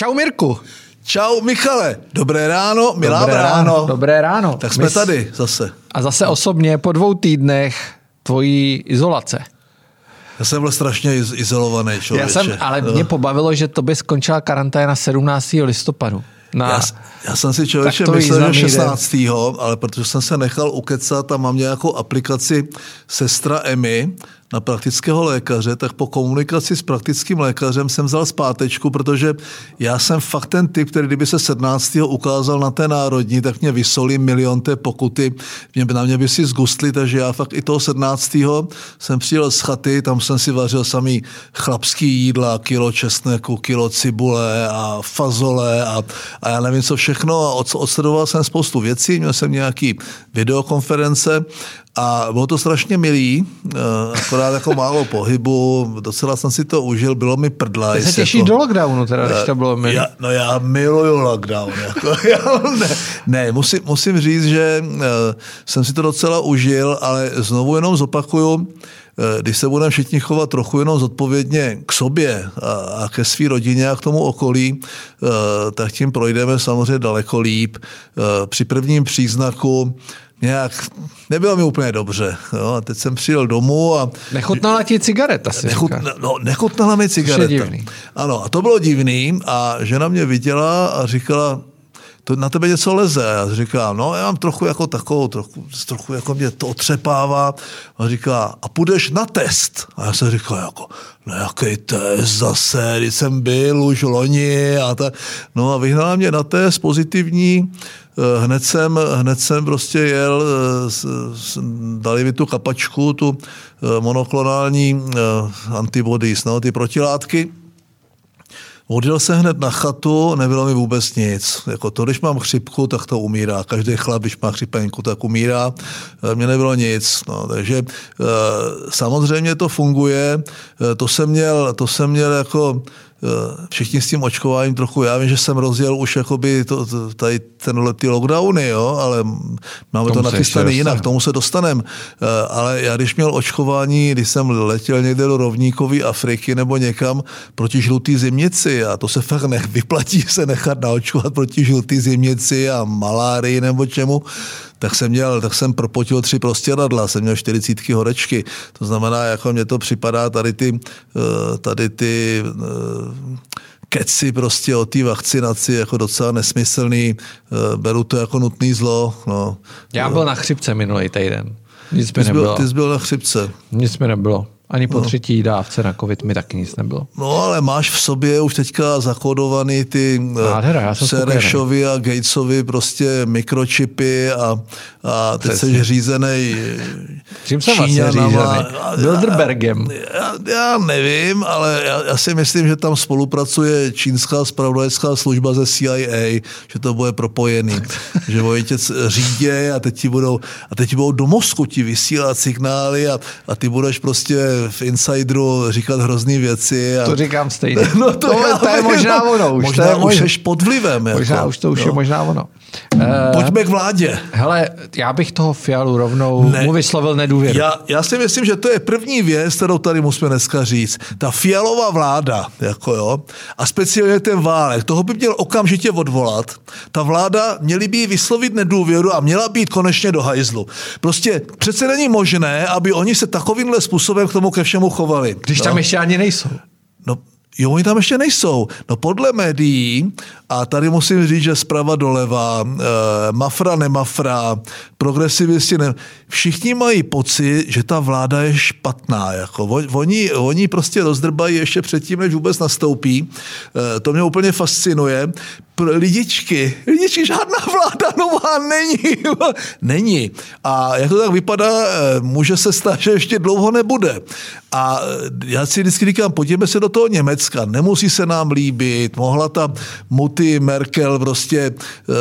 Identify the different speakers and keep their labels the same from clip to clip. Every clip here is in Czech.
Speaker 1: Čau Mirku.
Speaker 2: Čau Michale, dobré ráno, milá
Speaker 1: Dobré
Speaker 2: ráno.
Speaker 1: ráno. Dobré ráno.
Speaker 2: Tak jsme
Speaker 1: My s-
Speaker 2: tady zase.
Speaker 1: A zase osobně po dvou týdnech tvojí izolace.
Speaker 2: Já jsem byl strašně iz- izolovaný
Speaker 1: Já
Speaker 2: člověče.
Speaker 1: jsem, ale
Speaker 2: Jo.
Speaker 1: mě pobavilo, že to by skončila karanténa 17. listopadu. Na,
Speaker 2: Já, já jsem si člověče myslel, že
Speaker 1: den.
Speaker 2: 16. ale protože jsem se nechal ukecat a mám nějakou aplikaci Sestra Emy na praktického lékaře, tak po komunikaci s praktickým lékařem jsem vzal zpátečku, protože já jsem fakt ten typ, který kdyby se 17. ukázal na té národní, tak mě vysolí milion té pokuty, mě, na mě by si zgustli, takže já fakt i toho 17. jsem přijel z chaty, tam jsem si vařil samý chlapský jídla, kilo česneku, kilo cibule a fazole a, a já nevím co všechno a od, odsledoval jsem spoustu věcí, měl jsem nějaký videokonference a bylo to strašně milý, eh, akorát jako málo pohybu, docela jsem si to užil, bylo mi prdla.
Speaker 1: Ty se těší
Speaker 2: jako-
Speaker 1: do lockdownu, teda, když to bylo milý.
Speaker 2: já, no já miluju lockdown. Jako, já, ne, ne musím, musím říct, že uh, jsem si to docela užil, ale znovu jenom zopakuju, když se budeme všichni chovat trochu jenom zodpovědně k sobě a, a ke své rodině a k tomu okolí, uh, tak tím projdeme samozřejmě daleko líp. Uh, při prvním příznaku nějak nebylo mi úplně dobře. Jo? A teď jsem přijel domů a
Speaker 1: Nechutnala ti cigareta, si
Speaker 2: Nechut,
Speaker 1: říká.
Speaker 2: no, nechutnala mi cigareta. Ano, a to bylo divný a žena mě viděla a říkala, to na tebe něco leze. A já říkám, no já mám trochu jako takovou, trochu, trochu jako mě to otřepává. A říká, a půjdeš na test. A já jsem říkal, jako, no jaký test zase, když jsem byl už loni a tak. No a vyhnala mě na test pozitivní, Eh, Hned jsem, hned jsem prostě jel, eh, dali mi tu kapačku, tu eh, monoklonální antibodies, no, ty protilátky. Odjel jsem hned na chatu, nebylo mi vůbec nic. Jako to, když mám chřipku, tak to umírá. Každý chlap, když má chřipenku, tak umírá. E, Mně nebylo nic. No, takže e, samozřejmě to funguje. E, To jsem měl, to jsem měl jako všichni s tím očkováním trochu, já vím, že jsem rozjel už jakoby to, to, tady ten, ty lockdowny, jo, ale máme
Speaker 1: Tomu
Speaker 2: to nachystané jinak, k tomu se dostanem. Eh, Ale já když měl očkování, když jsem letěl někde do rovníkové Afriky nebo někam proti žlutý zimnici a to se fakt ne, vyplatí se nechat naočkovat proti žlutý zimnici a malárii nebo čemu, tak jsem měl, tak jsem propotil tři prostěradla, jsem měl 40 horečky. To znamená, jako mně to připadá tady ty, eh, tady ty eh, keci prostě o té vakcinaci jako docela nesmyslný, eh, beru to jako nutný zlo. No.
Speaker 1: Já byl na chřipce minulý týden. Nic mi
Speaker 2: Ty jsi, byl,
Speaker 1: nebylo.
Speaker 2: ty jsi byl na chřipce.
Speaker 1: Nic mi nebylo. Ani po třetí dávce na covid mi taky nic nebylo.
Speaker 2: No ale máš v sobě už teďka zakódovaný ty eh,
Speaker 1: Nádhera,
Speaker 2: Serešovi a Gatesovi prostě mikročipy a, a teď
Speaker 1: Přesně.
Speaker 2: jsi řízený
Speaker 1: Čím jsem vlastně řízený? Bilderbergem.
Speaker 2: Já, já nevím, ale já, já si myslím, že tam spolupracuje čínská spravodajská služba ze CIA, že to bude propojený. že oni tě c- říděj a teď ti budou, a teď ti budou do mozku ti vysílat signály a, a ty budeš prostě v insideru říkat hrozný věci. A,
Speaker 1: To říkám stejně.
Speaker 2: No to,
Speaker 1: to,
Speaker 2: já
Speaker 1: to je možná ono. Už
Speaker 2: možná
Speaker 1: to je
Speaker 2: už
Speaker 1: možná,
Speaker 2: jsi pod vlivem.
Speaker 1: možná
Speaker 2: jako,
Speaker 1: už to už
Speaker 2: no.
Speaker 1: je možná ono. Eh,
Speaker 2: Pojďme k vládě.
Speaker 1: Hele, já bych toho Fialu rovnou
Speaker 2: Ne.
Speaker 1: mu vyslovil nedůvěru.
Speaker 2: Já, já si myslím, že to je první věc, kterou tady musíme dneska říct. Ta fialová vláda, jako jo, a speciálně ten válek, toho by měl okamžitě odvolat. Ta vláda měly by jí vyslovit nedůvěru a měla být konečně do hajzlu. Prostě přece není možné, aby oni se takovýmhle způsobem k tomu ke všemu chovali.
Speaker 1: Když tam
Speaker 2: no.
Speaker 1: ještě ani nejsou.
Speaker 2: No, jo, oni tam ještě nejsou. No podle médií, a tady musím říct, že zprava doleva, e, mafra, nemafra, progresivisti, ne, všichni mají pocit, že ta vláda je špatná. Jako. Oni- Oni, prostě rozdrbají ještě předtím, než vůbec nastoupí. E, to mě úplně fascinuje. Pro lidičky, lidičky, žádná vláda nová není. není. A jak to tak vypadá, e, může se stát, že ještě dlouho nebude. A e, já si vždycky říkám, podívejme se do toho Německa, nemusí se nám líbit, mohla ta Mutti Merkel prostě uh,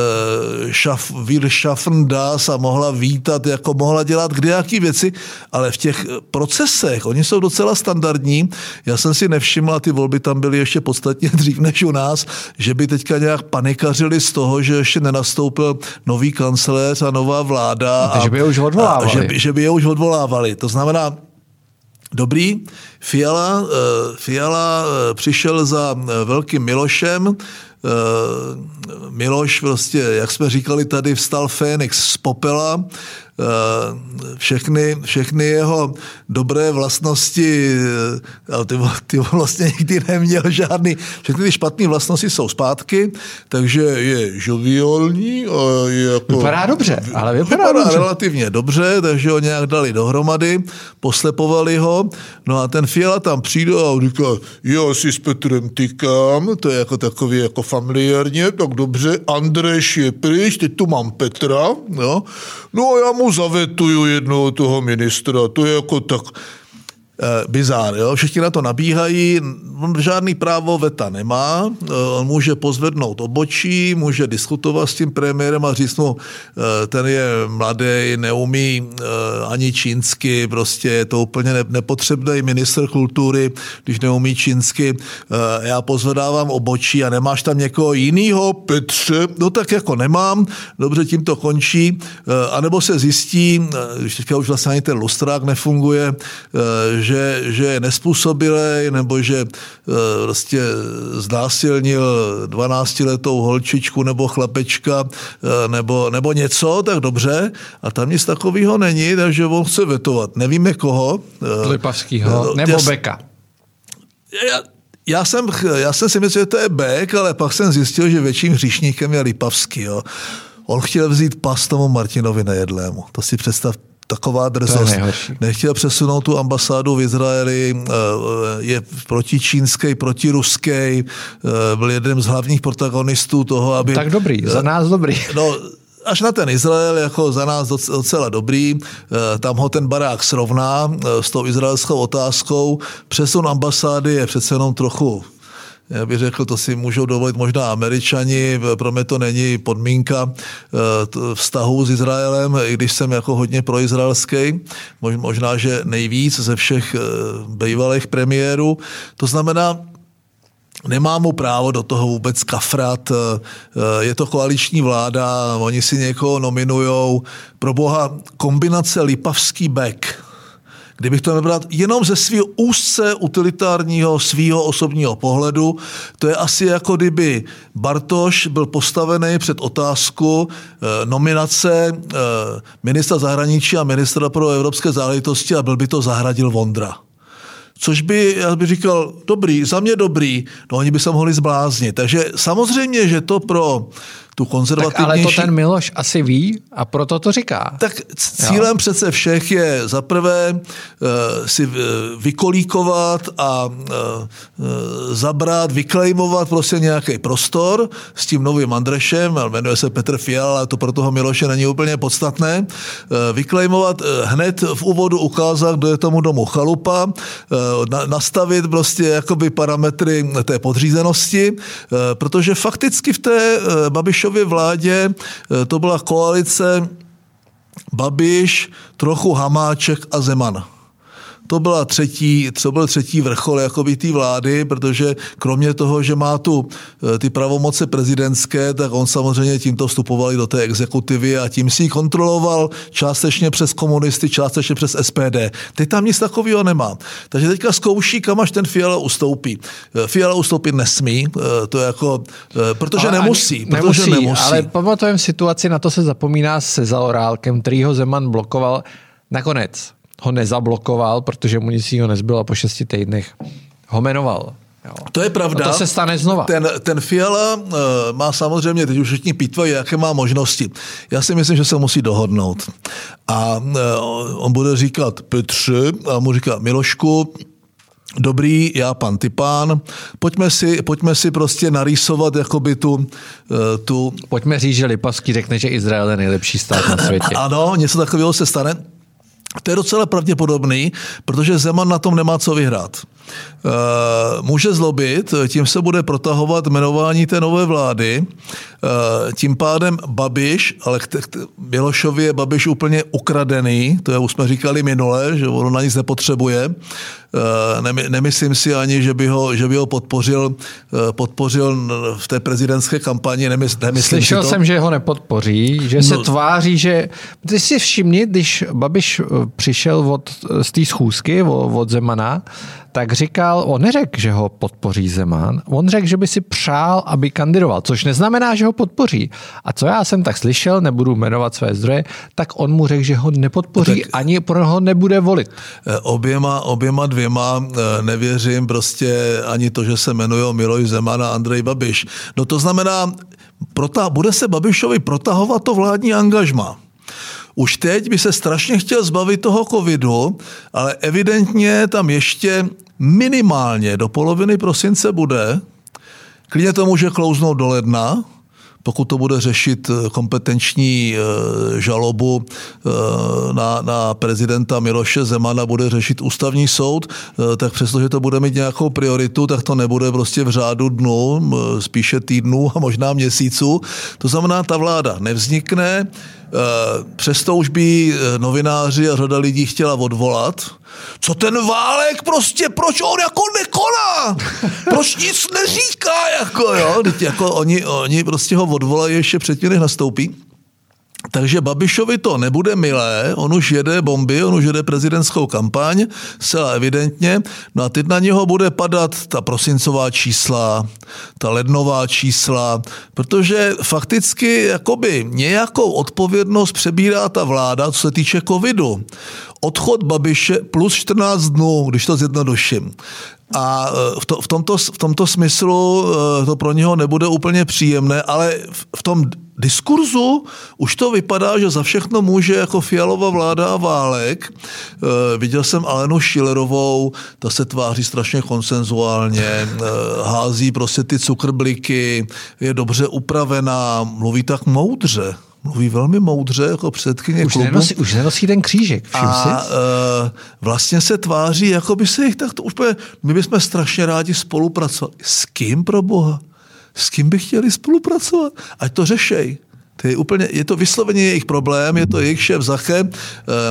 Speaker 2: šaf, wir schaffen das a mohla vítat, jako mohla dělat kde jaký věci, ale v těch eh, procesech, oni jsou docela standardní. Já jsem si nevšiml, a ty volby tam byly ještě podstatně dřív než u nás, že by teďka nějak panikařili z toho, že ještě nenastoupil nový kancléř a nová vláda. A,
Speaker 1: Takže by je už odvolávali.
Speaker 2: A, že, by, že by je už odvolávali. To znamená, Dobrý, Fiala, eh, Fiala eh, přišel za velkým Milošem, Miloš prostě, jak jsme říkali tady, vstal Fénix z popela, všechny, všechny jeho dobré vlastnosti, eh, ty, ty vlastně nikdy neměl žádný, všechny ty špatné vlastnosti jsou zpátky, takže je žoviolní. A je jako,
Speaker 1: vypadá dobře, ale vypadá,
Speaker 2: vypadá
Speaker 1: dobře.
Speaker 2: relativně dobře, takže ho nějak dali dohromady, poslepovali ho, no a ten Fiala tam přijde a říká, já si s Petrem tykám, to je jako takový jako familiárně, tak dobře, Andreš je pryč, teď tu mám Petra, jo, no a já mu zavetuju jednoho toho ministra. To je jako tak bizár. Jo? Všichni na to nabíhají, on žádný právo veta nemá, eh, on může pozvednout obočí, může diskutovat s tím premiérem a říct mu, eh, ten je mladý, neumí ani čínsky, prostě je to úplně nepotřebný minister kultury, když neumí čínsky, já pozvedávám obočí a nemáš tam někoho jiného, Petře, no tak jako nemám, dobře, tím to končí, anebo se zjistí, když teďka už vlastně ani ten lustrák nefunguje, že, že je nespůsobilý nebo že vlastně znásilnil 12-letou holčičku nebo chlapečka e, nebo, nebo něco, tak dobře. A tam nic takového není, takže on chce vetovat. Nevíme koho.
Speaker 1: E, Lipavskýho nebo Beka.
Speaker 2: Já, já jsem, já jsem si myslel, že to je Bek, ale pak jsem zjistil, že větším hříšníkem je Lipavský. Jo. On chtěl vzít pas tomu Martinovi Nejedlému. To si představ, taková drzost. Nechtěl přesunout tu ambasádu v Izraeli, eh, je protičínský, protiruský, eh, byl jeden z hlavních protagonistů toho, aby...
Speaker 1: Tak dobrý, za nás dobrý.
Speaker 2: No, až na ten Izrael jako za nás docela dobrý, eh, tam ho ten barák srovná s tou izraelskou otázkou. Přesun ambasády je přece jenom trochu já bych řekl, to si můžou dovolit možná američani, pro mě to není podmínka eh, vztahu s Izraelem, i když jsem jako hodně proizraelský, možná, že nejvíc ze všech eh, bývalých premiérů. To znamená, Nemá mu právo do toho vůbec kafrat, eh, je to koaliční vláda, oni si někoho nominujou. Pro boha kombinace Lipavský Beck, Kdybych to nebral jenom ze svého úzce utilitárního, svého osobního pohledu, to je asi jako kdyby Bartoš byl postavený před otázku e, nominace e, ministra zahraničí a ministra pro evropské záležitosti a byl by to zahradil Vondra. Což by, já bych říkal, dobrý, za mě dobrý, no oni by se mohli zbláznit. Takže samozřejmě, že to pro tu konzervativnější... Tak
Speaker 1: ale to ten Miloš asi ví a proto to říká.
Speaker 2: Tak cílem jo. přece všech je zaprvé uh, si uh, vykolíkovat a uh, uh, zabrat, vyklejmovat prostě nějaký prostor s tím novým Andrešem, jmenuje se Petr Fial, ale to pro toho Miloše není úplně podstatné, uh, vyklejmovat uh, hned v úvodu ukázat, kdo je tomu domu chalupa, uh, na, nastavit prostě jakoby parametry té podřízenosti, uh, protože fakticky v té uh, Babišové Babišově vládě eh, to byla koalice Babiš, trochu Hamáček a Zeman to, byla třetí, to byl třetí vrchol jakoby té vlády, protože kromě toho, že má tu eh, ty pravomoce prezidentské, tak on samozřejmě tímto vstupoval do té exekutivy a tím si ji kontroloval částečně přes komunisty, částečně přes SPD. Teď tam nic takového nemá. Takže teďka zkouší, kam až ten Fiala ustoupí. Eh, Fiala ustoupit nesmí, eh, to je jako, protože ale nemusí. Protože nemusí, nemusí.
Speaker 1: Ale pamatujeme situaci, na to se zapomíná se Zaorálkem, který ho Zeman blokoval nakonec ho nezablokoval, protože mu nic jiného nezbylo a po šesti týdnech ho jmenoval. Jo.
Speaker 2: To je pravda.
Speaker 1: A to se stane znova.
Speaker 2: Ten, ten Fiala uh, má samozřejmě, teď už všichni pítvají, jaké má možnosti. Já si myslím, že se musí dohodnout. A uh, on bude říkat Petře a mu říká Milošku, Dobrý, já pan Typán, pojďme si, pojďme si prostě narýsovat jakoby tu, eh, tu...
Speaker 1: Pojďme říct, že Lipavský řekne, že Izrael je nejlepší stát na světě.
Speaker 2: ano, něco takového se stane. To je docela pravděpodobný, protože Zeman na tom nemá co vyhrát. Eh, může zlobit, tím se bude protahovat jmenování té nové vlády, eh, tím pádem Babiš, ale Bělošovi je Babiš úplně ukradený, to je už jsme říkali minule, že on na nic nepotřebuje. Eh, nemyslím si ani, že by ho, že by ho podpořil, podpořil v té prezidentské kampani. Nemysl, nemyslím
Speaker 1: Slyšel
Speaker 2: si
Speaker 1: to. jsem, že ho nepodpoří, že se no. tváří, že... Ty si všimni, když Babiš přišel od, z té schůzky od Zemana, tak říkal, on neřekl, že ho podpoří Zeman, on řekl, že by si přál, aby kandidoval, což neznamená, že ho podpoří. A co já jsem tak slyšel, nebudu jmenovat své zdroje, tak on mu řekl, že ho nepodpoří, tak ani pro ho nebude volit.
Speaker 2: Eh, oběma, oběma dvěma eh, nevěřím prostě ani to, že se jmenuje Miloš Zeman a Andrej Babiš. No to znamená, prota, bude se Babišovi protahovat to vládní angažma. Už teď by se strašně chtěl zbavit toho covidu, ale evidentně tam ještě minimálně do poloviny prosince bude. Klidně to může klouznout do ledna, pokud to bude řešit eh, kompetenční eh, žalobu eh, na, na prezidenta Miloše Zemana, bude řešit ústavní soud, tak přestože to bude mít nějakou prioritu, tak to nebude prostě v řádu dnů, spíše týdnů a možná měsíců. To znamená, ta vláda nevznikne, přesto už by novináři a řada lidí chtěla odvolat, co ten Válek prostě, proč on jako nekoná? Proč nic neříká, jako jo? Teď jako oni, oni prostě ho odvolají ještě předtím, než nastoupí. Takže Babišovi to nebude milé, on už jede bomby, on už jede prezidentskou kampaň, zcela evidentně, no a teď na něho bude padat ta prosincová čísla, ta lednová čísla, protože fakticky jakoby nějakou odpovědnost přebírá ta vláda, co se týče covidu. Odchod Babiše plus 14 dnů, když to zjednoduším. A e, v, to, v, tomto, v tomto smyslu e, to pro něho nebude úplně příjemné, ale v tom diskurzu už to vypadá, že za všechno může jako fialová vláda a válek. E, viděl jsem Alenu Šilerovou, ta se tváří strašně konsenzuálně, hází prostě ty cukrbliky, je dobře upravená, mluví tak moudře mluví velmi moudře jako předkyně
Speaker 1: už
Speaker 2: klubu.
Speaker 1: Nenosí, už nenosí ten křížek,
Speaker 2: a uh, vlastně se tváří, jako by se jich tak to úplně, my bychom strašně rádi spolupracovali. S kým pro boha? S kým by chtěli spolupracovat? Ať to řešej. To je, úplně, je to vysloveně jejich problém, je to jejich šéf Zache, eh,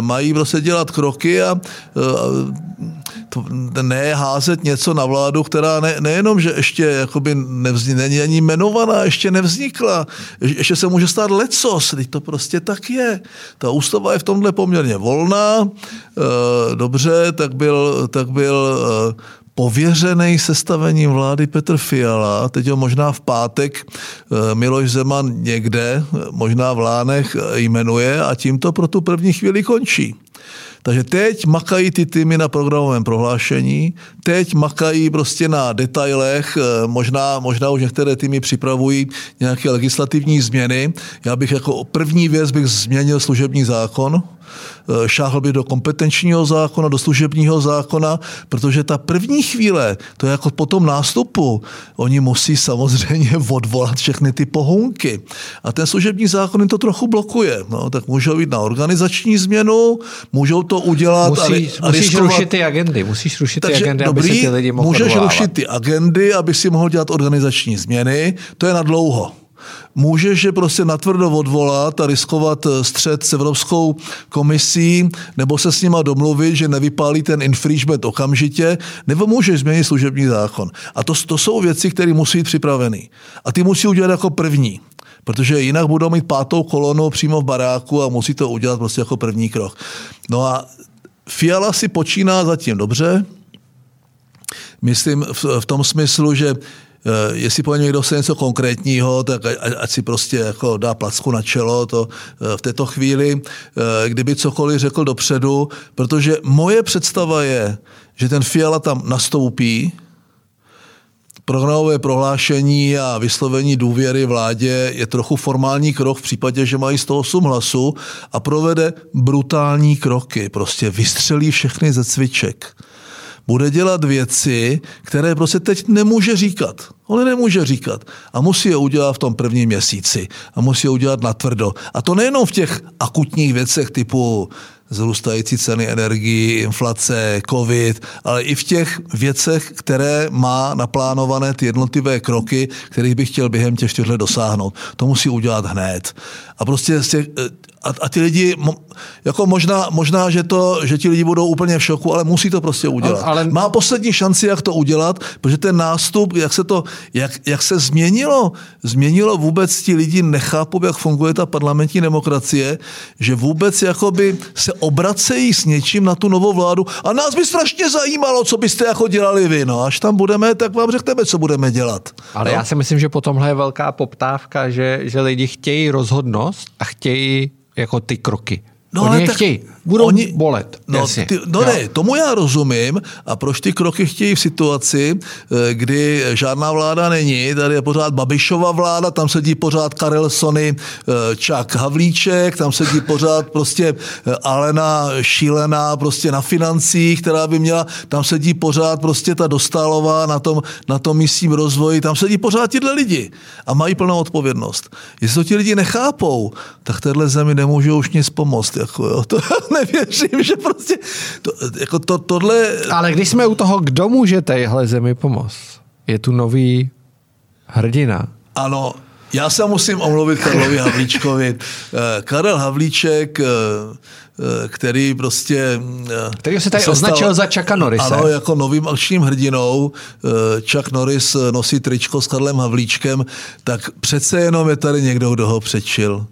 Speaker 2: mají prostě dělat kroky a eh, to ne házet něco na vládu, která ne, nejenom, že ještě jakoby nevznik, není ani jmenovaná, ještě nevznikla, ještě se může stát lecos, teď to prostě tak je. Ta ústava je v tomhle poměrně volná, eh, dobře, tak byl, tak byl pověřený sestavením vlády Petr Fiala, teď ho možná v pátek eh, Miloš Zeman někde, možná v Lánech eh, jmenuje a tím to pro tu první chvíli končí. Takže teď makají ty týmy na programovém prohlášení, teď makají prostě na detailech, eh, možná, možná už některé týmy připravují nějaké legislativní změny. Já bych jako první věc bych změnil služební zákon, Eh, šáhl by do kompetenčního zákona, do služebního zákona, protože ta první chvíle, to je jako po tom nástupu, oni musí samozřejmě odvolat všechny ty pohunky. A ten služební zákon jim to trochu blokuje. No, tak můžou jít na organizační změnu, můžou to udělat
Speaker 1: Musí, a, a Musíš riskovat. rušit ty agendy, musíš rušit Takže, ty agendy,
Speaker 2: dobrý,
Speaker 1: aby se ty lidi mohli
Speaker 2: Můžeš
Speaker 1: odvolávat.
Speaker 2: rušit ty agendy, aby si mohl dělat organizační změny, to je na dlouho můžeš je prostě natvrdo odvolat a riskovat eh, střed s Evropskou komisí, nebo se s nima domluvit, že nevypálí ten infringement okamžitě, nebo můžeš změnit služební zákon. A to, to jsou věci, které musí být připraveny. A ty musí udělat jako první protože jinak budou mít pátou kolonu přímo v baráku a musí to udělat prostě jako první krok. No a Fiala si počíná zatím dobře, myslím v, v tom smyslu, že jestli po někdo se něco konkrétního, tak ať si prostě jako dá placku na čelo to eh, v této chvíli, eh, kdyby cokoliv řekl dopředu, protože moje představa je, že ten Fiala tam nastoupí, programové prohlášení a vyslovení důvěry vládě je trochu formální krok v případě, že mají 108 hlasů a provede brutální kroky. Prostě vystřelí všechny ze cviček bude dělat věci, které prostě teď nemůže říkat. On nemůže říkat. A musí je udělat v tom prvním měsíci. A musí je udělat natvrdo. A to nejenom v těch akutních věcech typu zrůstající ceny energii, inflace, covid, ale i v těch věcech, které má naplánované ty jednotlivé kroky, kterých bych chtěl během těch čtyř let dosáhnout. To musí udělat hned. A prostě z těch, a a, ty lidi, jako možná, možná že, to, že ti lidi budou úplně v šoku, ale musí to prostě udělat. Ale... Má poslední šanci, jak to udělat, protože ten nástup, jak se to, jak, jak se změnilo, změnilo vůbec ti lidi nechápou, jak funguje ta parlamentní demokracie, že vůbec jakoby se obracejí s něčím na tu novou vládu a nás by strašně zajímalo, co byste jako dělali vy. No, až tam budeme, tak vám řekneme, co budeme dělat.
Speaker 1: Ale
Speaker 2: no?
Speaker 1: já si myslím, že po tomhle je velká poptávka, že, že lidi chtějí rozhodnost a chtějí jako ty kroky. No, oni ale tak chtějí. Budou oni, bolet.
Speaker 2: No, ty, no ne, tomu já rozumím. A proč ty kroky chtějí v situaci, eh, kdy žádná vláda není, tady je pořád Babišova vláda, tam sedí pořád Karel Sony, eh, Čak Havlíček, tam sedí pořád prostě eh, Alena Šílená prostě na financích, která by měla, tam sedí pořád prostě ta Dostálová na tom, na tom místním rozvoji, tam sedí pořád tyhle lidi a mají plnou odpovědnost. Jestli to ti lidi nechápou, tak téhle zemi nemůžou už nic pomoct. Jako, jo. To nevěřím, že prostě to, jako to, tohle...
Speaker 1: Ale když jsme u toho, kdo může téhle zemi pomoct? Je tu nový hrdina.
Speaker 2: Ano, já se musím omluvit Karlovi Havlíčkovi. Eh, Karel Havlíček, eh, eh, který prostě...
Speaker 1: Který se tady se označil za Chucka Norrise.
Speaker 2: Ano, jako novým akčním hrdinou. Chuck Norris nosí tričko s Karlem Havlíčkem, tak přece jenom je tady někdo, kdo ho přečil.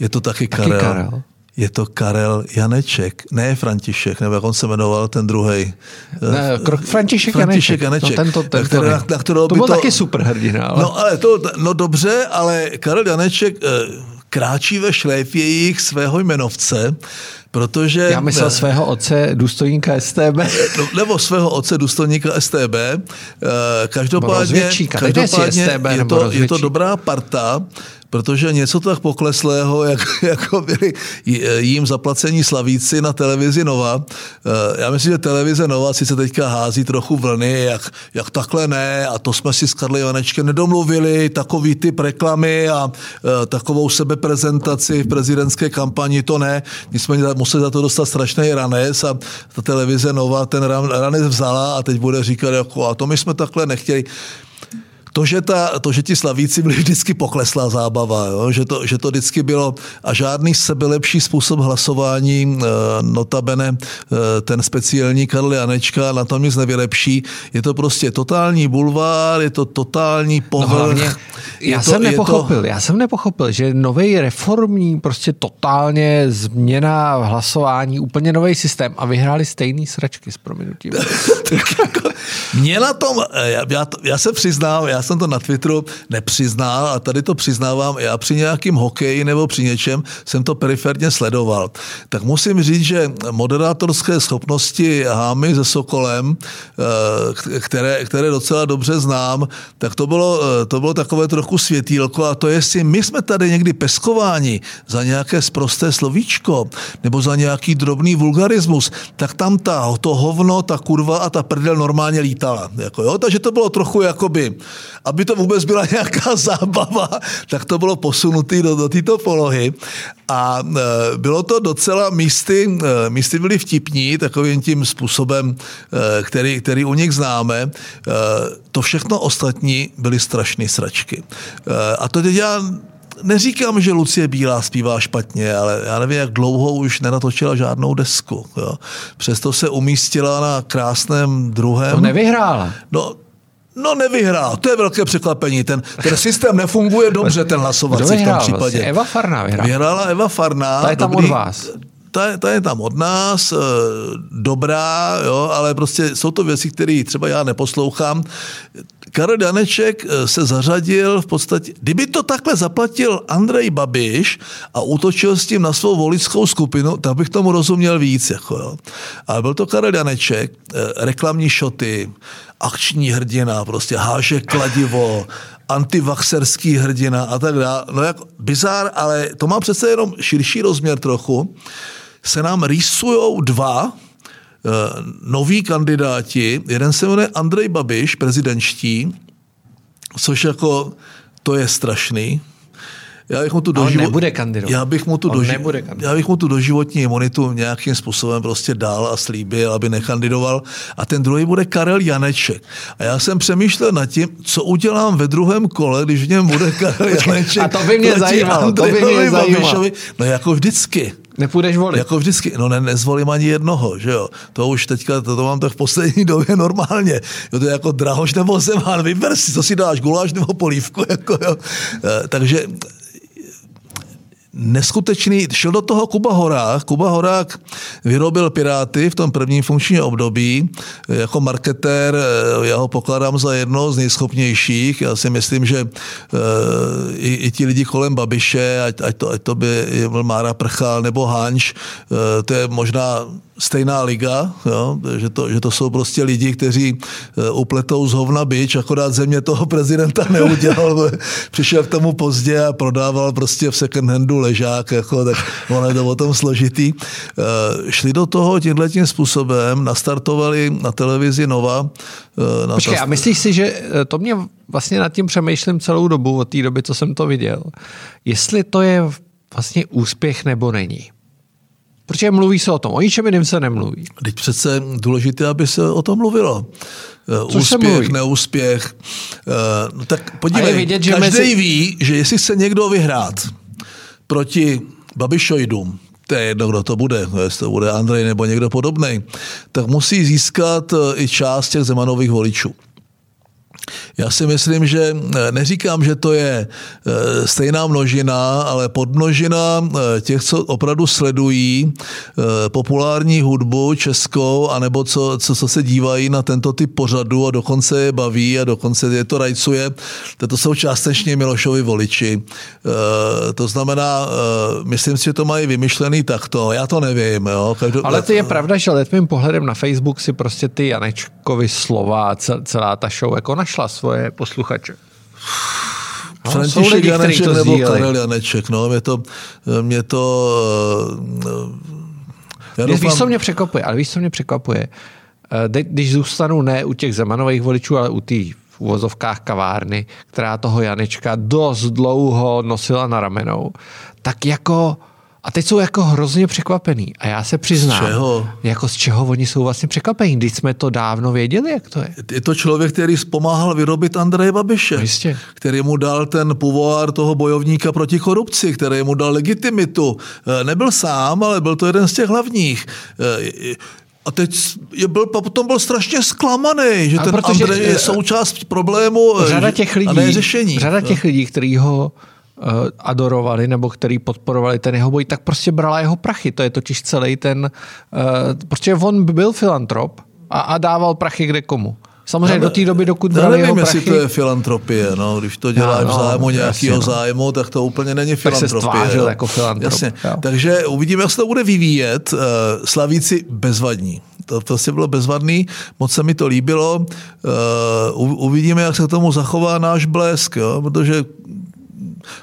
Speaker 2: Je to taky Karel. Taky Karel je to Karel Janeček, ne František, nebo jak on se jmenoval, ten druhý.
Speaker 1: Ne, František, František Janeček.
Speaker 2: Janeček. No, tento,
Speaker 1: tento který, na,
Speaker 2: na
Speaker 1: to byl to, taky super hrdina.
Speaker 2: Ale... No, ale to, no dobře, ale Karel Janeček eh, kráčí ve šléfějích svého jmenovce, protože...
Speaker 1: Já myslel svého otce, důstojníka STB.
Speaker 2: No, nebo svého otce, důstojníka STB. Eh, každopádně, každopádně STB, je, to, je to dobrá parta, protože něco tak pokleslého, jak, jako byli jím zaplacení slavíci na televizi Nova. Eh, já myslím, že televize Nova si se teďka hází trochu vlny, jak, jak takhle ne, a to jsme si s Karly Janečkem nedomluvili, takový typ reklamy a uh, takovou sebeprezentaci v prezidentské kampani, to ne. Nicméně museli za to dostat strašný ranec a ta televize Nova ten ranec vzala a teď bude říkat, jako, a to my jsme takhle nechtěli to, že, ta, to, že ti slavíci byli vždycky pokleslá zábava, jo? Že, to, že to vždycky bylo a žádný sebelepší způsob hlasování, eh, notabene eh, ten speciální Karl Janečka na tom nic nevylepší. Je to prostě totální bulvár, je to totální povrch. No hlavně,
Speaker 1: já to, jsem nepochopil, to... já jsem nepochopil, že nový reformní, prostě totálně změna hlasování, úplně nový systém a vyhráli stejný sračky s prominutím.
Speaker 2: Jako, mě na tom, eh, já, já, já se přiznám, já jsem to na Twitteru nepřiznal a tady to přiznávám, já při nějakým hokeji nebo při něčem jsem to periferně sledoval. Tak musím říct, že moderátorské schopnosti Hámy se Sokolem, eh, které, které docela dobře znám, tak to bylo, eh, to bylo takové trochu světýlko a to jestli my jsme tady někdy peskováni za nějaké sprosté slovíčko nebo za nějaký drobný vulgarismus, tak tam ta, to hovno, ta kurva a ta prdel normálně lítala. Jako, jo? Takže to bylo trochu jakoby aby to vůbec byla nějaká zábava, tak to bylo posunutý do, do této polohy. A e, bylo to docela místy, e, místy byly vtipní, takovým tím způsobem, e, který, který u nich známe. E, to všechno ostatní byly strašné sračky. E, a to teď já neříkám, že Lucie Bílá zpívá špatně, ale já nevím, jak dlouho už nenatočila žádnou desku. Jo. Přesto se umístila na krásném druhém.
Speaker 1: To nevyhrála.
Speaker 2: No, No nevyhrál, to je velké překvapení. Ten, ten systém nefunguje dobře, ten hlasovací
Speaker 1: v
Speaker 2: tom případě. Vlastně?
Speaker 1: Eva Farná vyhrála.
Speaker 2: Vyhrála Eva Farná.
Speaker 1: Ta je tam dobrý, od vás.
Speaker 2: Ta, ta je tam od nás, eh, dobrá, jo, ale prostě jsou to věci, které třeba já neposlouchám. Karel Daneček eh, se zařadil v podstatě, kdyby to takhle zaplatil Andrej Babiš a útočil s tím na svou voličskou skupinu, tak bych tomu rozuměl víc. Jako jo. Ale byl to Karel Daneček, eh, reklamní šoty, akční hrdina, prostě háže kladivo, antivaxerský hrdina a tak dále. No jak bizár, ale to má přece jenom širší rozměr trochu. Se nám rýsujou dva noví kandidáti. Jeden se jmenuje Andrej Babiš, prezidentští, což jako to je strašný. já bych mu tu
Speaker 1: on
Speaker 2: doživo-
Speaker 1: nebude kandidovat.
Speaker 2: Já bych mu tu, doži-
Speaker 1: nebude kandidovat.
Speaker 2: já bych mu tu doživotní imunitu nějakým způsobem prostě dal a slíbil, aby nekandidoval. A ten druhý bude Karel Janeček. A já jsem přemýšlel nad tím, co udělám ve druhém kole, když v něm bude Karel Janeček.
Speaker 1: a to by mě zajímalo, to by mě zajímalo.
Speaker 2: Babišovi. No jako vždycky.
Speaker 1: Nepůjdeš volit.
Speaker 2: Jako vždycky, no ne, nezvolím ani jednoho, že jo. To už teďka, to, to mám tak v poslední době normálně. Jo, to je jako drahoš nebo zemán, vyber si, co si dáš, guláš nebo polívku, jako jo. E, takže neskutečný, šel do toho Kuba Horák. Kuba Horák vyrobil Piráty v tom prvním funkčním období. Jako marketér eh, já ho pokládám za jedno z nejschopnějších. Já si myslím, že eh, i, i ti lidi kolem Babiše, ať, ať, to, ať to by byl Mára Prchal nebo Hanš, eh, to je možná stejná liga, jo? Že, to, že to jsou prostě lidi, kteří eh, upletou z hovna bič, akorát země toho prezidenta neudělal, přišel k tomu pozdě a prodával prostě v second handu ležák, jako, tak ono je to o tom složitý. Eh, Šli do toho tímhletím způsobem, nastartovali na televizi Nova. eh, Na
Speaker 1: Počkej, a myslíš si, že to mě vlastně nad tím přemýšlím celou dobu, od té doby, co jsem to viděl, jestli to je vlastně úspěch nebo není. Protože mluví se o tom, o ničem jiném se nemluví.
Speaker 2: Teď přece důležité, aby se o tom mluvilo. Eh,
Speaker 1: Což se
Speaker 2: Úspěch,
Speaker 1: mluví.
Speaker 2: neúspěch. Eh, No tak podívej,
Speaker 1: je vidět, že
Speaker 2: každý
Speaker 1: mezi-
Speaker 2: ví, že jestli chce někdo vyhrát proti Babišoidům, to je jedno, kdo to bude, jestli to bude Andrej nebo někdo podobný, tak musí získat eh, i část těch Zemanových voličů. Já si myslím, že eh, neříkám, že to je eh, stejná množina, ale podmnožina eh, těch, co opravdu sledují populární hudbu českou, anebo co, co, co se dívají na tento typ pořadu a dokonce je baví a dokonce je to rajcuje, to jsou částečně Milošovi voliči. To znamená, myslím si, že to mají vymyšlený takto. Já to nevím. Jo. Každou,
Speaker 1: Ale to je pravda, že letmým pohledem na Facebook si prostě ty Janečkovi slova celá ta show jako našla svoje posluchače. No,
Speaker 2: František Janeček nebo. Karel Janeček, no, mě to, mě to eh, já
Speaker 1: Víš, víš,
Speaker 2: doufám,
Speaker 1: co mě překvapuje? Ale víš, co mě překvapuje? Eh, Když zůstanu ne u těch Zemanových voličů, ale u té v uvozovkách kavárny, která toho Janečka dost dlouho nosila na ramenou, tak jako a teď jsou jako hrozně překvapený. A já se přiznám,
Speaker 2: Z čeho?
Speaker 1: jako z čeho oni jsou vlastně překvapení, když jsme to dávno věděli, jak to je.
Speaker 2: je to člověk, který pomáhal vyrobit Andreje Babiše,
Speaker 1: Jistě.
Speaker 2: který mu dal ten pouvoir toho bojovníka proti korupci, který mu dal legitimitu. Eh, Nebyl sám, ale byl to jeden z těch hlavních. Eh, A teď je byl, potom byl strašně zklamaný, že
Speaker 1: A
Speaker 2: ten
Speaker 1: protože,
Speaker 2: Andrej
Speaker 1: eh,
Speaker 2: je součást problému eh,
Speaker 1: řada
Speaker 2: že-
Speaker 1: těch lidí,
Speaker 2: a ne řešení.
Speaker 1: řada těch lidí, kteří ho adorovali nebo který podporovali ten jeho boj, tak prostě brala jeho prachy. To je totiž celý ten, uh, protože on byl filantrop a, a dával prachy kde komu. Samozřejmě do té doby, dokud brali jeho
Speaker 2: nevím,
Speaker 1: prachy,
Speaker 2: jestli to je filantropie. No. Když to děláš
Speaker 1: No,
Speaker 2: v
Speaker 1: no,
Speaker 2: zájmu nějakého
Speaker 1: no.
Speaker 2: zájmu, tak to úplně není
Speaker 1: se
Speaker 2: filantropie.
Speaker 1: stvářil
Speaker 2: jo.
Speaker 1: jako filantrop,
Speaker 2: Jasně.
Speaker 1: jo.
Speaker 2: Takže uvidíme, jak se to bude vyvíjet. Uh, Slavíci bezvadní. To prostě bylo bezvadný, moc se mi to líbilo. Uvidíme, jak se k tomu zachová náš blesk, jo? protože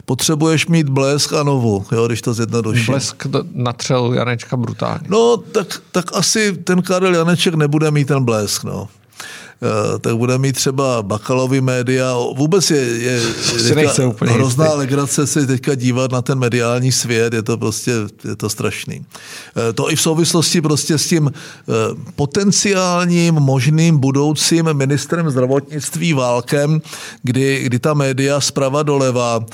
Speaker 2: potřebuješ mít blesk a novu, jo? když to zjednoduším.
Speaker 1: blesk natřel Janečka brutálně.
Speaker 2: No, tak, tak asi ten Karel Janeček nebude mít ten blesk, no. Eh, tak bude mít třeba bakalový média. Vůbec je, je, je
Speaker 1: úplně
Speaker 2: hrozná
Speaker 1: jistý.
Speaker 2: legrace se teďka dívat na ten mediální svět, je to prostě je to strašný. Eh, To i v souvislosti prostě s tím eh, potenciálním možným budoucím ministrem zdravotnictví Válkem, kdy, kdy ta média zprava doleva,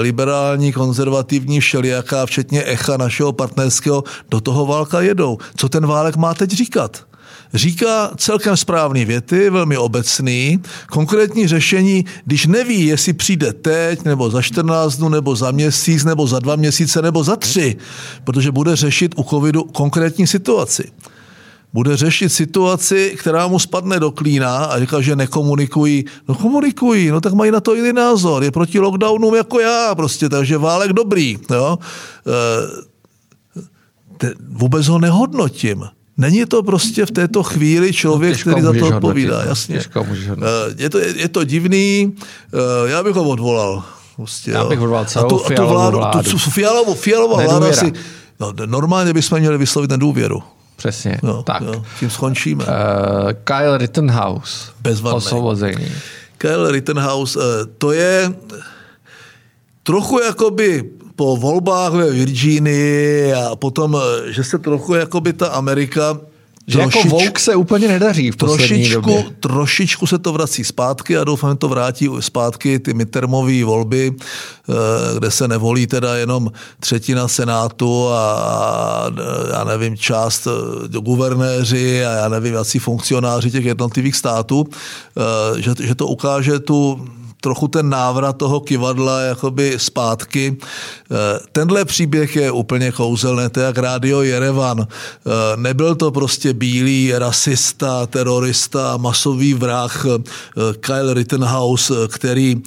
Speaker 2: liberální, konzervativní, všelijaká, včetně echa našeho partnerského, do toho Válka jedou. Co ten Válek má teď říkat? Říká celkem správné věty, velmi obecný, konkrétní řešení, když neví, jestli přijde teď, nebo za 14 dnů, nebo za měsíc, nebo za dva měsíce, nebo za tři, protože bude řešit u covidu konkrétní situaci. Bude řešit situaci, která mu spadne do klína a říká, že nekomunikují. No komunikují, no tak mají na to jiný názor. Je proti lockdownům jako já prostě, takže válek dobrý. Jo? E, te, vůbec ho nehodnotím. Není to prostě v této chvíli člověk,
Speaker 1: Těžko
Speaker 2: který za to odpovídá,
Speaker 1: hodnotit, no.
Speaker 2: jasně.
Speaker 1: Těžko můžeš.
Speaker 2: Eh, Je to, je to divný, eh, já bych ho odvolal. Prostě,
Speaker 1: Já bych odvolal celou
Speaker 2: a tu, a tu
Speaker 1: Fialovou
Speaker 2: vládu,
Speaker 1: vládu.
Speaker 2: Tu, fialovou, fialová vláda si... No, normálně bychom měli vyslovit nedůvěru.
Speaker 1: Přesně.
Speaker 2: Jo,
Speaker 1: tak.
Speaker 2: Jo, tím skončíme.
Speaker 1: Uh, Kyle Rittenhouse.
Speaker 2: Bezvadný.
Speaker 1: Osvobození.
Speaker 2: Kyle Rittenhouse, to je... trochu jakoby po volbách ve Virginii a potom, že se trochu jakoby ta Amerika
Speaker 1: že jako Vouk se úplně nedaří v
Speaker 2: trošičku,
Speaker 1: době.
Speaker 2: trošičku se to vrací zpátky a doufám, že to vrátí zpátky ty midtermové volby, eh, kde se nevolí teda jenom třetina senátu a já nevím, část eh, guvernéři a já nevím, jací funkcionáři těch jednotlivých států, eh, že, že to ukáže tu trochu ten návrat toho kivadla jakoby zpátky. Eh, tenhle příběh je úplně kouzelný, to je jak rádio Jerevan. Eh, nebyl to prostě bílý rasista, terorista, masový vrah eh, Kyle Rittenhouse, který,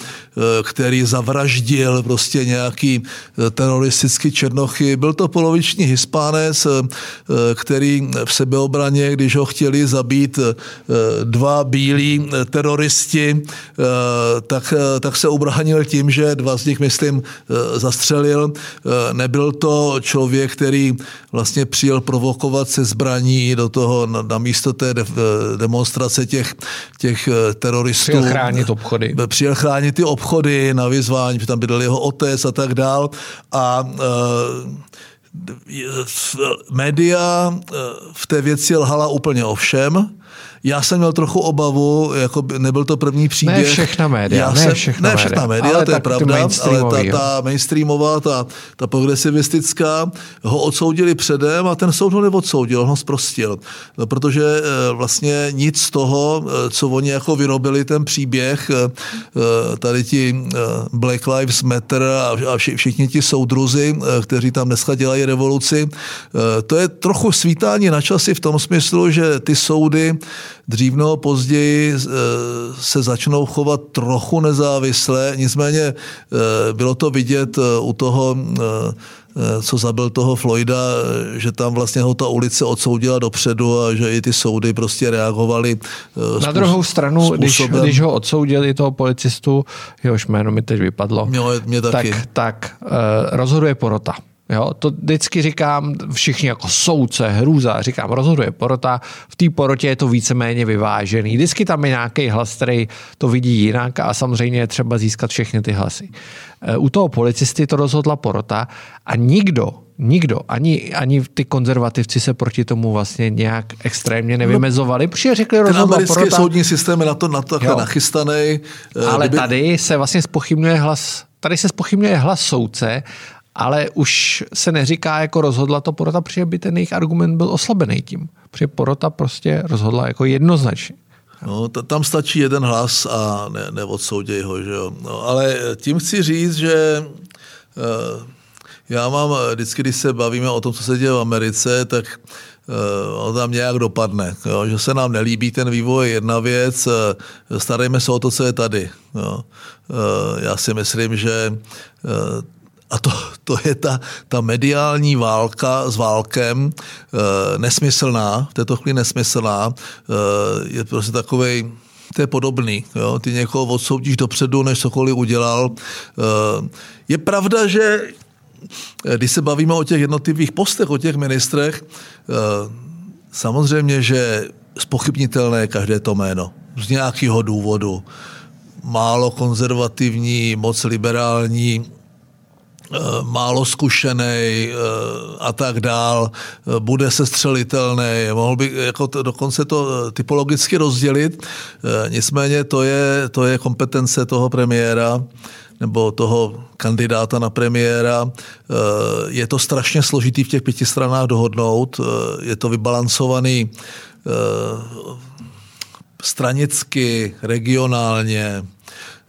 Speaker 2: který zavraždil prostě nějaký teroristický černochy. Byl to poloviční hispánec, který v sebeobraně, když ho chtěli zabít dva bílí teroristi, tak tak, eh, tak se ubránil tím, že dva z nich, myslím, eh, zastřelil. Eh, nebyl to člověk, který vlastně přijel provokovat se zbraní do toho na, na místo té de, demonstrace těch, těch teroristů.
Speaker 1: Přijel chránit obchody.
Speaker 2: Přijel chránit ty obchody na vyzvání, tam bydl jeho otec a tak dál. A média v té věci lhala úplně o všem já jsem měl trochu obavu, jako nebyl to první příběh.
Speaker 1: Ne všechna média,
Speaker 2: já
Speaker 1: ne
Speaker 2: jsem,
Speaker 1: všechna,
Speaker 2: ne všechna média, média to je pravda, ale ta, ta mainstreamová, ta, ta progresivistická, ho odsoudili předem a ten soud ho neodsoudil, on ho zprostil. No, protože eh, vlastně nic z toho, eh, co oni jako vyrobili ten příběh, eh, tady ti Black Lives Matter a všichni ti soudruzi, kteří tam dneska dělají revoluci, to je trochu svítání na časy v tom smyslu, že ty soudy dřív nebo později eh, se začnou chovat trochu nezávisle, nicméně eh, bylo to vidět eh, u toho co zabil toho Floyda, že tam vlastně ho ta ulice odsoudila dopředu a že i ty soudy prostě reagovaly.
Speaker 1: Na druhou stranu, když, když ho odsoudili toho policistu, jehož jméno mi teď vypadlo,
Speaker 2: mě, mě taky.
Speaker 1: tak, tak rozhoduje porota. Jo, to vždycky říkám, všichni jako soudce, hrůza, říkám, rozhoduje porota, v té porotě je to víceméně vyvážený. Vždycky tam je nějaký hlas, který to vidí jinak a samozřejmě je třeba získat všechny ty hlasy. E, u toho policisty to rozhodla porota a nikdo, nikdo, ani, ani ty konzervativci se proti tomu vlastně nějak extrémně nevymezovali, protože řekli rozhodla
Speaker 2: americký
Speaker 1: porota.
Speaker 2: soudní systém je na to, na to nachystaný. E,
Speaker 1: Ale kdyby... tady se vlastně spochybňuje hlas Tady se spochybňuje hlas soudce ale už se neříká jako rozhodla to porota, protože by ten jejich argument byl oslabený tím. Protože porota prostě rozhodla jako jednoznačně.
Speaker 2: No, t- tam stačí jeden hlas a ne, neodsouděj ho, že jo. No, ale tím chci říct, že uh, já mám, vždycky, když se bavíme o tom, co se děje v Americe, tak uh, tam nějak dopadne. Jo? Že se nám nelíbí ten vývoj jedna věc, uh, starejme se o to, co je tady. Jo? Uh, já si myslím, že uh, a to, to je ta, ta mediální válka s válkem e, nesmyslná, v této chvíli nesmyslná, e, je prostě takovej, to je podobný. Jo? Ty někoho odsoudíš dopředu, než cokoliv udělal. E, je pravda, že když se bavíme o těch jednotlivých postech, o těch ministrech, samozřejmě, že spochybnitelné je každé to jméno. Z nějakého důvodu. Málo konzervativní, moc liberální, málo zkušený eh, a tak dál, eh, bude se střelitelný, mohl by jako to, dokonce to typologicky rozdělit, nicméně to je, to je kompetence toho premiéra, nebo toho kandidáta na premiéra. Je to strašně složitý v těch pěti stranách dohodnout, je to vybalancovaný stranicky, regionálně,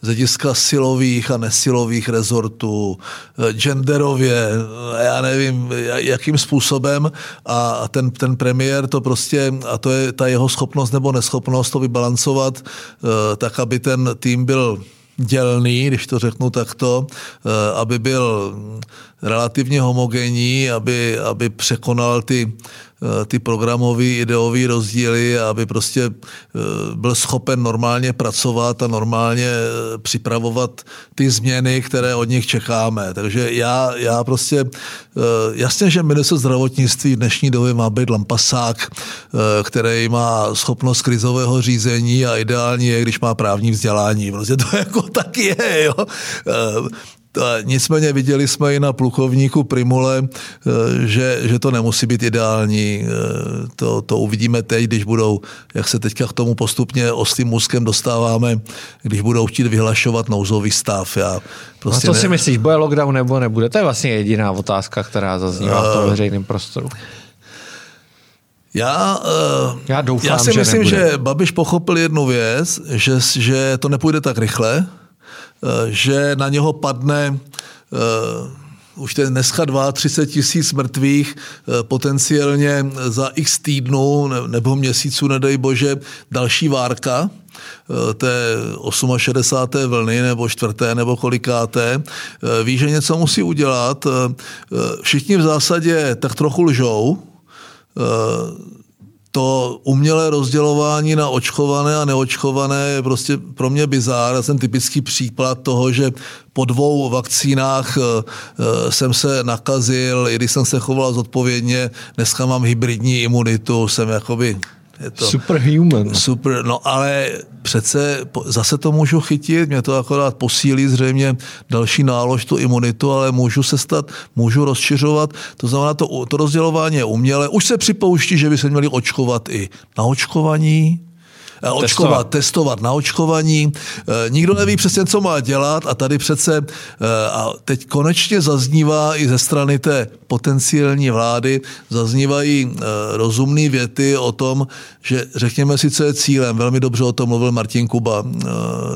Speaker 2: z hlediska silových a nesilových rezortů, eh, genderově, eh, já nevím, jakým způsobem. A ten, ten premiér to prostě, a to je ta jeho schopnost nebo neschopnost to vybalancovat eh, tak, aby ten tým byl dělný, když to řeknu takto, aby byl relativně homogenní, aby, aby překonal ty ty programové ideové rozdíly, aby prostě eh, byl schopen normálně pracovat a normálně eh, připravovat ty změny, které od nich čekáme. Takže já, já prostě, jasně, že minister zdravotnictví v dnešní době má být lampasák, který má schopnost krizového řízení a ideální je, když má právní vzdělání. Prostě to jako tak je, jo Nicméně viděli jsme i na plukovníku Primule, eh, že, že to nemusí být ideální. Eh, to, to uvidíme teď, když budou, jak se teďka k tomu postupně oslým můzkem dostáváme, když budou chtít vyhlašovat nouzový stav. Já
Speaker 1: prostě no to si ne... myslíš, bude lockdown nebo nebude? To je vlastně jediná otázka, která zaznívá uh, v tom veřejném prostoru.
Speaker 2: Já,
Speaker 1: já, doufám,
Speaker 2: já si
Speaker 1: že
Speaker 2: myslím,
Speaker 1: nebude.
Speaker 2: že Babiš pochopil jednu věc, že, že to nepůjde tak rychle, že na něho padne uh, už ten dneska 32 tisíc mrtvých, potenciálně za x týdnů nebo měsíců, nedej bože, další várka té 68. vlny nebo čtvrté nebo kolikáté, ví, že něco musí udělat. Všichni v zásadě tak trochu lžou, to umělé rozdělování na očkované a neočkované je prostě pro mě bizár. Já jsem typický příklad toho, že po dvou vakcínách eh, eh, jsem se nakazil, i když jsem se choval zodpovědně, dneska mám hybridní imunitu, jsem jakoby
Speaker 1: je to Superhuman.
Speaker 2: Super, no ale přece zase to můžu chytit, mě to akorát posílí zřejmě další nálož, tu imunitu, ale můžu se stát, můžu rozšiřovat. To znamená, to, to rozdělování je umělé. Už se připouští, že by se měli očkovat i na očkovaní, očkovat, testovat. testovat na očkovaní. Eh, nikdo neví přesně, co má dělat a tady přece eh, a teď konečně zaznívá i ze strany té potenciální vlády, zaznívají rozumné věty o tom, že řekněme si, co je cílem. Velmi dobře o tom mluvil Martin Kuba.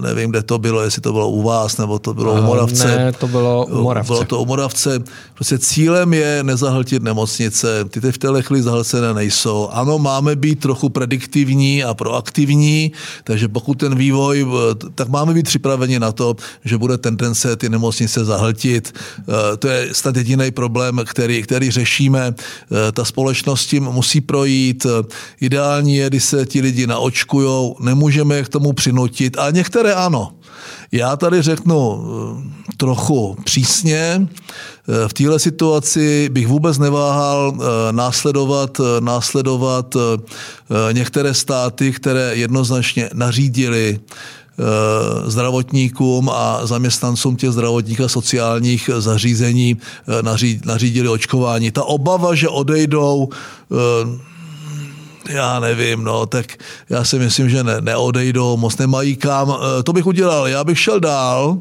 Speaker 2: Nevím, kde to bylo, jestli to bylo u vás, nebo to bylo u Moravce.
Speaker 1: Ne, to bylo u Moravce.
Speaker 2: Bylo to u Moravce. Prostě cílem je nezahltit nemocnice. Ty teď v té chvíli zahlcené nejsou. Ano, máme být trochu prediktivní a proaktivní, aktivní, takže pokud ten vývoj, eh, tak máme být připraveni na to, že bude tendence ty nemocnice zahltit. Eh, to je snad jediný problém, který, který řešíme. Eh, ta společnost tím musí projít. Ideální je, když se ti lidi naočkujou, nemůžeme je k tomu přinutit, a některé ano. Já tady řeknu trochu přísně, v téhle situaci bych vůbec neváhal eh, následovat, eh, následovat eh, některé státy, které jednoznačně nařídili zdravotníkům a zaměstnancům těch zdravotních a sociálních zařízení nařídili očkování. Ta obava, že odejdou já nevím, no, tak já si myslím, že ne, neodejdou, moc nemají kam. To bych udělal, já bych šel dál.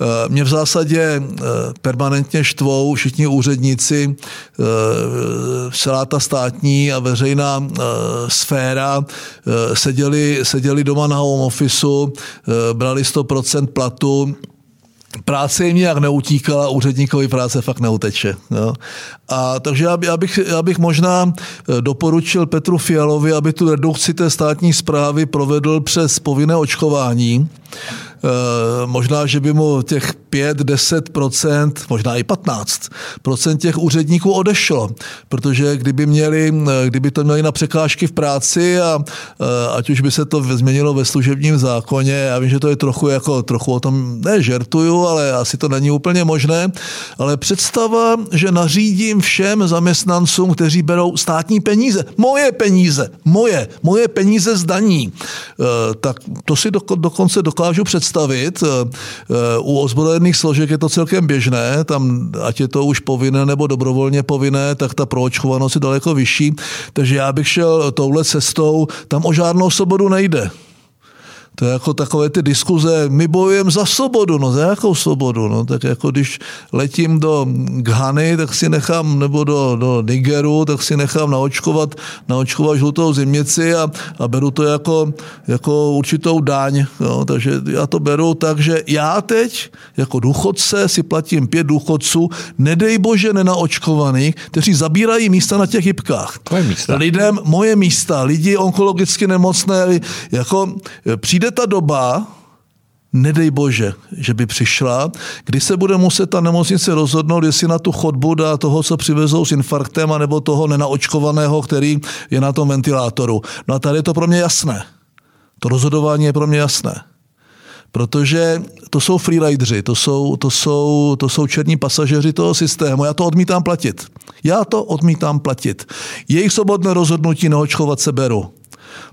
Speaker 2: Eh, mě v zásadě eh, permanentně štvou všichni úředníci, eh, celá ta státní a veřejná sféra seděli, seděli doma na home officeu, brali 100% platu, práce jim nějak neutíkala, úředníkovi práce fakt neuteče. Jo. A takže já, já, bych, já bych možná doporučil Petru Fialovi, aby tu redukci té státní zprávy provedl přes povinné očkování, možná, že by mu těch 5-10%, možná i 15% těch úředníků odešlo, protože kdyby, měli, eh, kdyby to měli na překážky v práci a eh, ať už by se to změnilo ve služebním zákoně, já vím, že to je trochu jako, trochu o tom, ne žertuju, ale asi to není úplně možné, ale představa, že nařídím všem zaměstnancům, kteří berou státní peníze, moje peníze, moje, moje peníze z daní, tak to si dokonce dokážu představit, představit. Eh, eh, u ozbrojených složek je to celkem běžné, tam ať je to už povinné nebo dobrovolně povinné, tak ta proočkovanost je daleko vyšší. Takže já bych šel touhle cestou, tam o žádnou svobodu nejde. To je jako takové ty diskuze, my bojujeme za svobodu, no za jakou svobodu? No tak jako když letím do Ghany, tak si nechám, nebo do, do Nigeru, tak si nechám naočkovat, naočkovat žlutou zimnici a, a beru to jako, jako určitou daň. No, takže já to beru tak, že já teď jako důchodce si platím pět důchodců, nedej bože nenaočkovaných, kteří zabírají místa na těch hybkách.
Speaker 1: Moje místa.
Speaker 2: Lidem moje místa, lidi onkologicky nemocné, jako přijde ta doba, nedej bože, že by přišla, kdy se bude muset ta nemocnice rozhodnout, jestli na tu chodbu dá toho, co přivezou s infarktem, anebo toho nenaočkovaného, který je na tom ventilátoru. No a tady je to pro mě jasné. To rozhodování je pro mě jasné. Protože to jsou freerideri, to jsou, to, jsou, to jsou černí pasažeři toho systému. Já to odmítám platit. Já to odmítám platit. Jejich svobodné rozhodnutí neočkovat se beru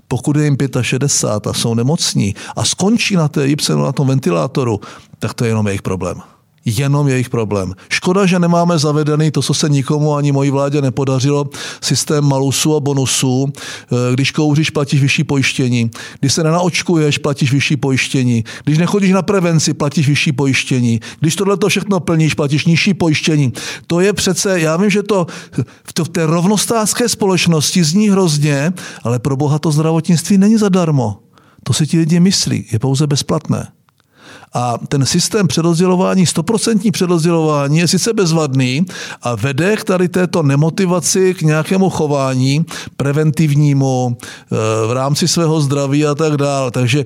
Speaker 2: pokud je jim 65 a jsou nemocní a skončí na té jipse na tom ventilátoru, tak to je jenom jejich problém. Jenom jejich problém. Škoda, že nemáme zavedený to, co se nikomu ani mojí vládě nepodařilo, systém malusu a bonusů. Eh, když kouříš, platíš vyšší pojištění. Když se nenaočkuješ, platíš vyšší pojištění. Když nechodíš na prevenci, platíš vyšší pojištění. Když tohle to všechno plníš, platíš nižší pojištění. To je přece, já vím, že to v, v té rovnostářské společnosti zní hrozně, ale pro boha to zdravotnictví není zadarmo. To si ti lidi myslí, je pouze bezplatné. A ten systém přerozdělování, stoprocentní přerozdělování je sice bezvadný a vede k tady této nemotivaci k nějakému chování preventivnímu eh, v rámci svého zdraví a tak dále. Takže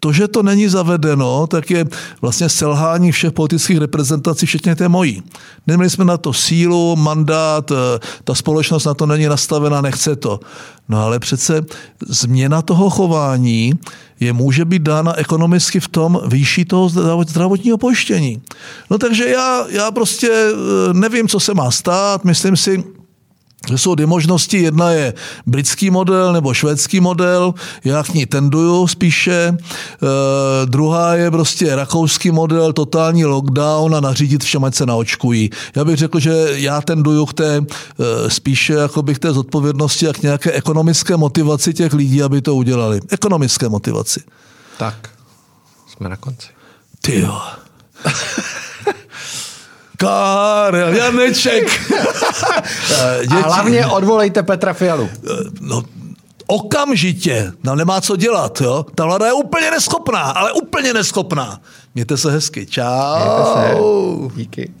Speaker 2: to, že to není zavedeno, tak je vlastně selhání všech politických reprezentací, včetně té mojí. Neměli jsme na to sílu, mandát, eh, ta společnost na to není nastavena, nechce to. No ale přece změna toho chování je může být dána ekonomicky v tom výši toho zdravotního pojištění. No takže já, já prostě eh, nevím, co se má stát, myslím si, že jsou dvě možnosti. Jedna je britský model nebo švédský model, já k ní tenduju spíše. E, druhá je prostě rakouský model, totální lockdown a nařídit všem, ať se naočkují. Já bych řekl, že já tenduju k té e, spíše jako bych té zodpovědnosti a k nějaké ekonomické motivaci těch lidí, aby to udělali. Ekonomické motivaci.
Speaker 1: Tak, jsme na konci.
Speaker 2: Ty jo. Karel Janeček.
Speaker 1: Děti. A hlavně odvolejte Petra Fialu.
Speaker 2: No, okamžitě. No, nemá co dělat. Jo? Ta vláda je úplně neschopná, ale úplně neschopná. Mějte se hezky. Čau.
Speaker 1: Mějte se. Díky.